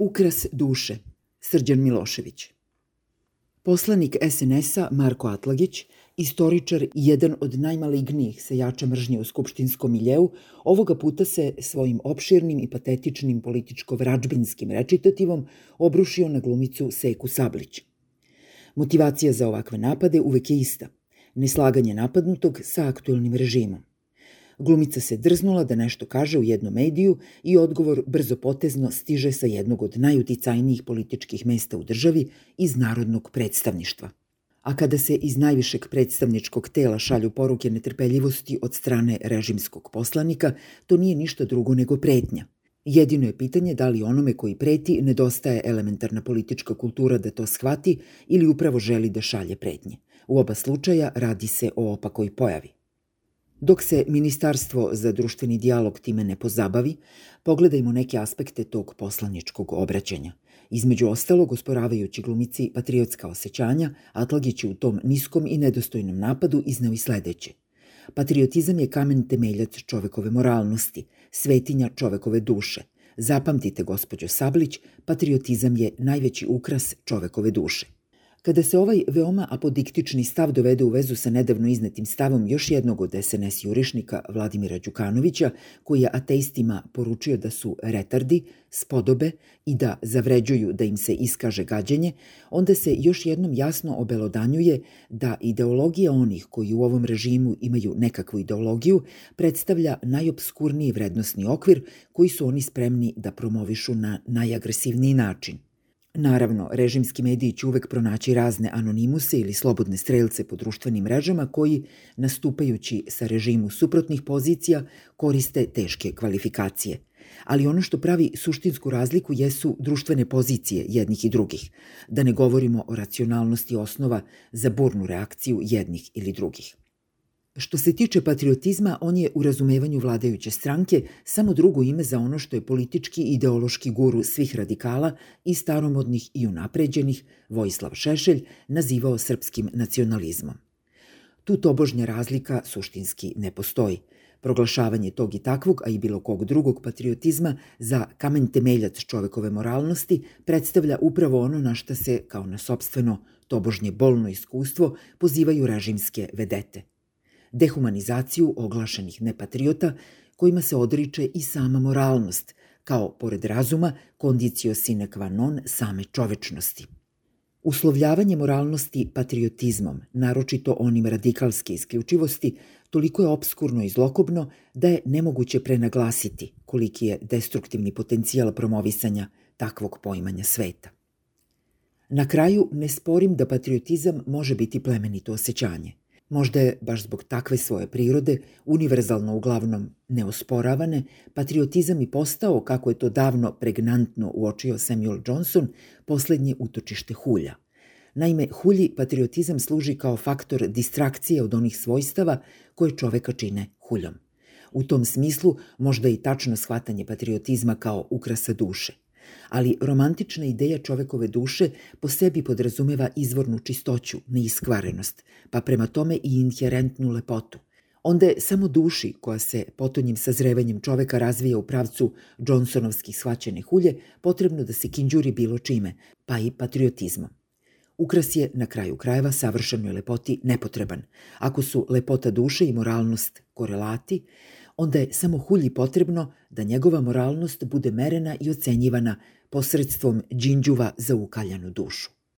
Ukras duše, Srđan Milošević. Poslanik SNS-a Marko Atlagić, istoričar i jedan od najmalignijih sejača mržnje u skupštinskom miljeu, ovoga puta se svojim opširnim i patetičnim političko-vrađbinskim rečitativom obrušio na glumicu Seku Sablić. Motivacija za ovakve napade uvek je ista – neslaganje napadnutog sa aktuelnim režimom. Glumica se drznula da nešto kaže u jednom mediju i odgovor brzo potezno stiže sa jednog od najuticajnijih političkih mesta u državi iz Narodnog predstavništva. A kada se iz najvišeg predstavničkog tela šalju poruke netrpeljivosti od strane režimskog poslanika, to nije ništa drugo nego pretnja. Jedino je pitanje da li onome koji preti nedostaje elementarna politička kultura da to shvati ili upravo želi da šalje pretnje. U oba slučaja radi se o opakoj pojavi. Dok se Ministarstvo za društveni dijalog time ne pozabavi, pogledajmo neke aspekte tog poslaničkog obraćanja. Između ostalog, osporavajući glumici patriotska osjećanja, Atlagić je u tom niskom i nedostojnom napadu iznao i sledeće. Patriotizam je kamen temeljac čovekove moralnosti, svetinja čovekove duše. Zapamtite, gospođo Sablić, patriotizam je najveći ukras čovekove duše. Kada se ovaj veoma apodiktični stav dovede u vezu sa nedavno iznetim stavom još jednog od SNS jurišnika Vladimira Đukanovića, koji je ateistima poručio da su retardi, spodobe i da zavređuju da im se iskaže gađenje, onda se još jednom jasno obelodanjuje da ideologija onih koji u ovom režimu imaju nekakvu ideologiju predstavlja najobskurniji vrednostni okvir koji su oni spremni da promovišu na najagresivniji način – Naravno, režimski mediji će uvek pronaći razne anonimuse ili slobodne strelce po društvenim mrežama koji, nastupajući sa režimu suprotnih pozicija, koriste teške kvalifikacije. Ali ono što pravi suštinsku razliku jesu društvene pozicije jednih i drugih, da ne govorimo o racionalnosti osnova za burnu reakciju jednih ili drugih. Što se tiče patriotizma, on je u razumevanju vladajuće stranke samo drugo ime za ono što je politički i ideološki guru svih radikala i staromodnih i unapređenih, Vojislav Šešelj, nazivao srpskim nacionalizmom. Tu tobožnja razlika suštinski ne postoji. Proglašavanje tog i takvog, a i bilo kog drugog patriotizma za kamen temeljac čovekove moralnosti predstavlja upravo ono na šta se, kao na sobstveno tobožnje bolno iskustvo, pozivaju režimske vedete – dehumanizaciju oglašenih nepatriota, kojima se odriče i sama moralnost, kao, pored razuma, kondicio sine qua non same čovečnosti. Uslovljavanje moralnosti patriotizmom, naročito onim radikalske isključivosti, toliko je obskurno i zlokobno da je nemoguće prenaglasiti koliki je destruktivni potencijal promovisanja takvog poimanja sveta. Na kraju ne sporim da patriotizam može biti plemenito osjećanje. Možda je, baš zbog takve svoje prirode, univerzalno uglavnom neosporavane, patriotizam i postao, kako je to davno pregnantno uočio Samuel Johnson, poslednje utočište hulja. Naime, hulji patriotizam služi kao faktor distrakcije od onih svojstava koje čoveka čine huljom. U tom smislu možda i tačno shvatanje patriotizma kao ukrasa duše – ali romantična ideja čovekove duše po sebi podrazumeva izvornu čistoću, neiskvarenost, pa prema tome i inherentnu lepotu. Onda je samo duši koja se potonjim sazrevanjem čoveka razvija u pravcu Johnsonovskih shvaćene hulje potrebno da se kinđuri bilo čime, pa i patriotizmom. Ukras je, na kraju krajeva, savršenoj lepoti nepotreban. Ako su lepota duše i moralnost korelati, onda je samo hulji potrebno da njegova moralnost bude merena i ocenjivana posredstvom džinđuva za ukaljanu dušu.